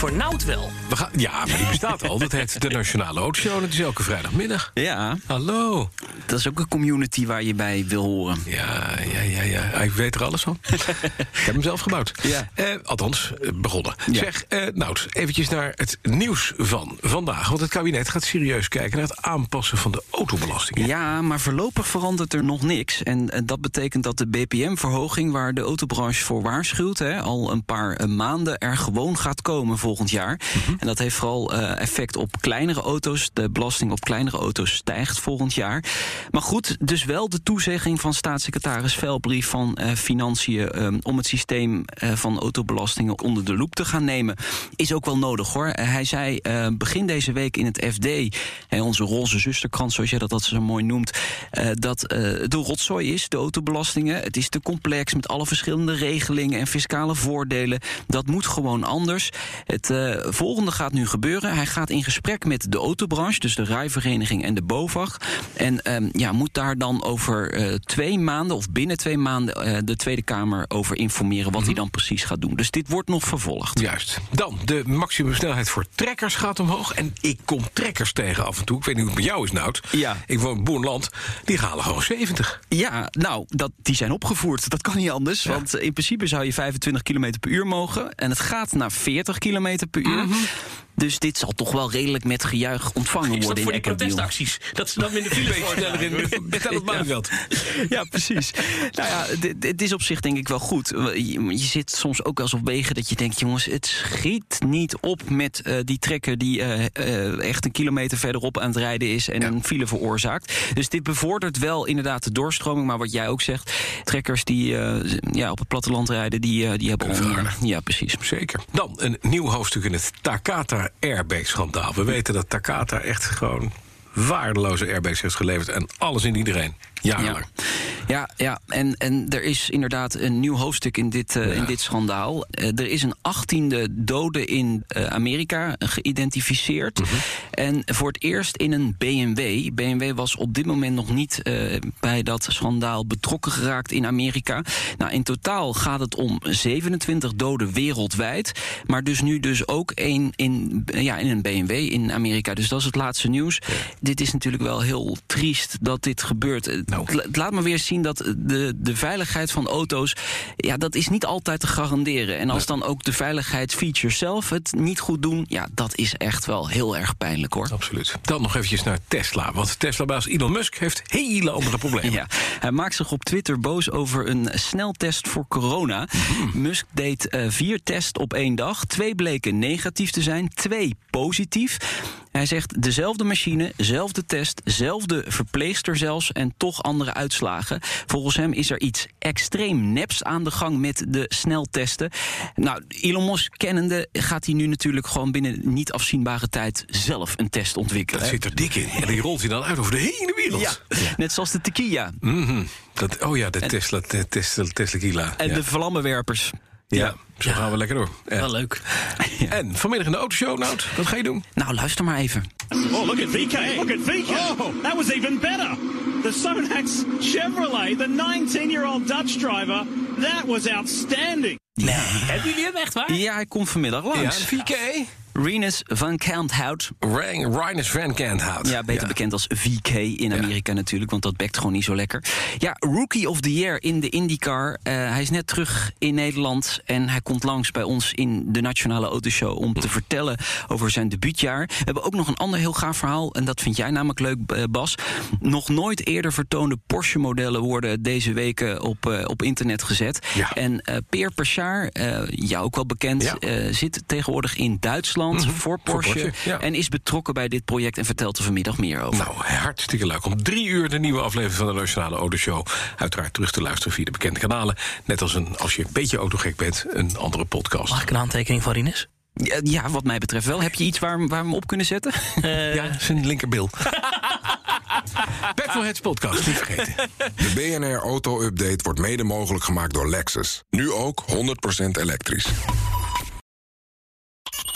Voor Nout wel. We gaan, ja, maar die bestaat al. Dat heet de Nationale Autoshow. en Dat is elke vrijdagmiddag. Ja, Hallo. dat is ook een community waar je bij wil horen. Ja, ja, ja, ja. Ik weet er alles van. ik heb hem zelf gebouwd. Ja. Eh, althans, eh, begonnen. Ja. Zeg, eh Nout, eventjes naar het nieuws van vandaag. Want het kabinet gaat serieus kijken naar het aanpassen van de autobelastingen. Ja, maar voorlopig verandert er nog niks. En eh, dat betekent dat de BPM-verhoging, waar de autobranche voor waarschuwt, hè, al een paar maanden er gewoon gaat komen volgend jaar. En dat heeft vooral eh, effect op kleinere auto's. De belasting op kleinere auto's stijgt volgend jaar. Maar goed, dus wel de toezegging van staatssecretaris Velbrief van eh, Financiën eh, om het systeem eh, van autobelastingen onder de loep te gaan nemen, is ook wel nodig hoor. Hij zei begin deze week in het FD, hè, onze roze zusterkrant, zoals jij dat, dat zo mooi noemt, dat eh, de rotzooi is, de autobelastingen. Het is te complex met alle verschillende regelingen en fiscale voordelen. Dat moet gewoon anders. Het eh, volgende gaat nu gebeuren. Hij gaat in gesprek met de autobranche, dus de rijvereniging en de BOVAG. En ehm, ja, moet daar dan over eh, twee maanden of binnen twee maanden eh, de Tweede Kamer over informeren wat hij dan precies gaat doen. Dus dit wordt nog vervolgd. Juist. Dan, de maximumsnelheid voor trekkers gaat omhoog. En ik kom trekkers tegen af en toe. Ik weet niet hoe het met jou is, Nout. Ja. Ik woon in Boerland. Die halen gewoon 70. Ja, nou, dat, die zijn opgevoerd. Dat kan niet anders. Ja. Want in principe zou je 25 km per uur mogen. En het gaat naar 40 km per uur. Dus dit zal toch wel redelijk met gejuich ontvangen Is dat worden voor in die Ekkerwiel. protestacties? Dat ze dan in de file voor Sneller in Betel het Manneveld. Ja, precies. nou ja, dit- dit is op zich denk ik wel goed. Je, je zit soms ook wel eens op wegen dat je denkt... jongens, het schiet niet op met eh, die trekker... die eh, eh, echt een kilometer verderop aan het rijden is... en een file veroorzaakt. Dus dit bevordert wel inderdaad de doorstroming. Maar wat jij ook zegt, trekkers die eh, ja, op het platteland rijden... die, eh, die hebben. Ja, precies. Zeker. Dan een nieuw hoofdstuk in het Takata airbag-schandaal. We weten dat Takata echt gewoon waardeloze airbags heeft geleverd... en alles in iedereen. Jarenlang. Ja, ja, ja. En, en er is inderdaad een nieuw hoofdstuk in dit, eh, in dit schandaal. Eh, er is een achttiende dode in eh, Amerika geïdentificeerd. Mhm. En voor het eerst in een BMW. BMW was op dit moment nog niet bij dat schandaal betrokken geraakt in Amerika. Nou, in totaal gaat het om 27 doden wereldwijd. Maar dus nu dus ook één in, ja, in een BMW in Amerika. Dus dat is het laatste nieuws. Dit is natuurlijk wel heel triest dat dit gebeurt. Nou. Het laat me weer zien dat de, de veiligheid van auto's... ja, dat is niet altijd te garanderen. En als dan ook de veiligheidsfeatures zelf het niet goed doen... ja, dat is echt wel heel erg pijnlijk, hoor. Absoluut. Dan nog eventjes naar Tesla. Want Tesla-baas Elon Musk heeft hele andere problemen. Ja, hij maakt zich op Twitter boos over een sneltest voor corona. Musk deed eh, vier tests op één dag. Twee bleken negatief te zijn, twee positief. Hij zegt dezelfde machine, zelfde test, zelfde verpleegster zelfs... en toch andere uitslagen. Volgens hem is er iets extreem neps aan de gang met de sneltesten. Nou, Elon Musk kennende gaat hij nu natuurlijk gewoon binnen niet afzienbare tijd... zelf een test ontwikkelen. Dat zit er dik in. En die rolt hij dan uit over de hele wereld. Ja, net zoals de tequila Mhm. Dat, oh ja, de Tesla, de Tesla, Tesla en ja. de vlammenwerpers. Ja, zo gaan we lekker door. Ja. Wel leuk. En vanmiddag in de autoshow, Nout, wat ga je doen? Nou, luister maar even. Oh, look at VK. Look at VK. Oh, that was even better. The Sonax Chevrolet, the 19-year-old Dutch driver, that was outstanding. Hebben jullie hem echt waar? Ja, hij komt vanmiddag Ja, langs. VK. Renus van Kanthout. Rinus Van Kanthout. Ja, beter bekend als VK in Amerika natuurlijk, want dat bekt gewoon niet zo lekker. Ja, Rookie of the Year in de IndyCar. Eh, hij is net terug in Nederland en hij komt langs bij ons in de Nationale Autoshow om te vertellen over zijn debuutjaar. We hebben ook nog een ander heel gaaf verhaal en dat vind jij namelijk leuk, eh, Bas. Nog nooit eerder vertoonde Porsche-modellen worden deze weken op, eh, op internet gezet. Ja. En Peer Perchard, eh jou ook wel bekend, zit tegenwoordig in Duitsland voor Porsche. Porsche, ja. En is betrokken bij dit project en vertelt er vanmiddag meer over. Nou, hartstikke leuk. Om drie uur de nieuwe aflevering van de Nationale Autoshow. Uiteraard terug te luisteren via de bekende kanalen. Net als een, als je een beetje autogek bent, een andere podcast. Mag ik een handtekening van Rinus? Ja, ja, wat mij betreft wel. Heb je iets waar, waar we hem op kunnen zetten? Eh, Ja, zijn linkerbil. Petrolheads podcast, niet vergeten. De BNR Auto Update wordt mede mogelijk gemaakt door Lexus. Nu ook 100% elektrisch.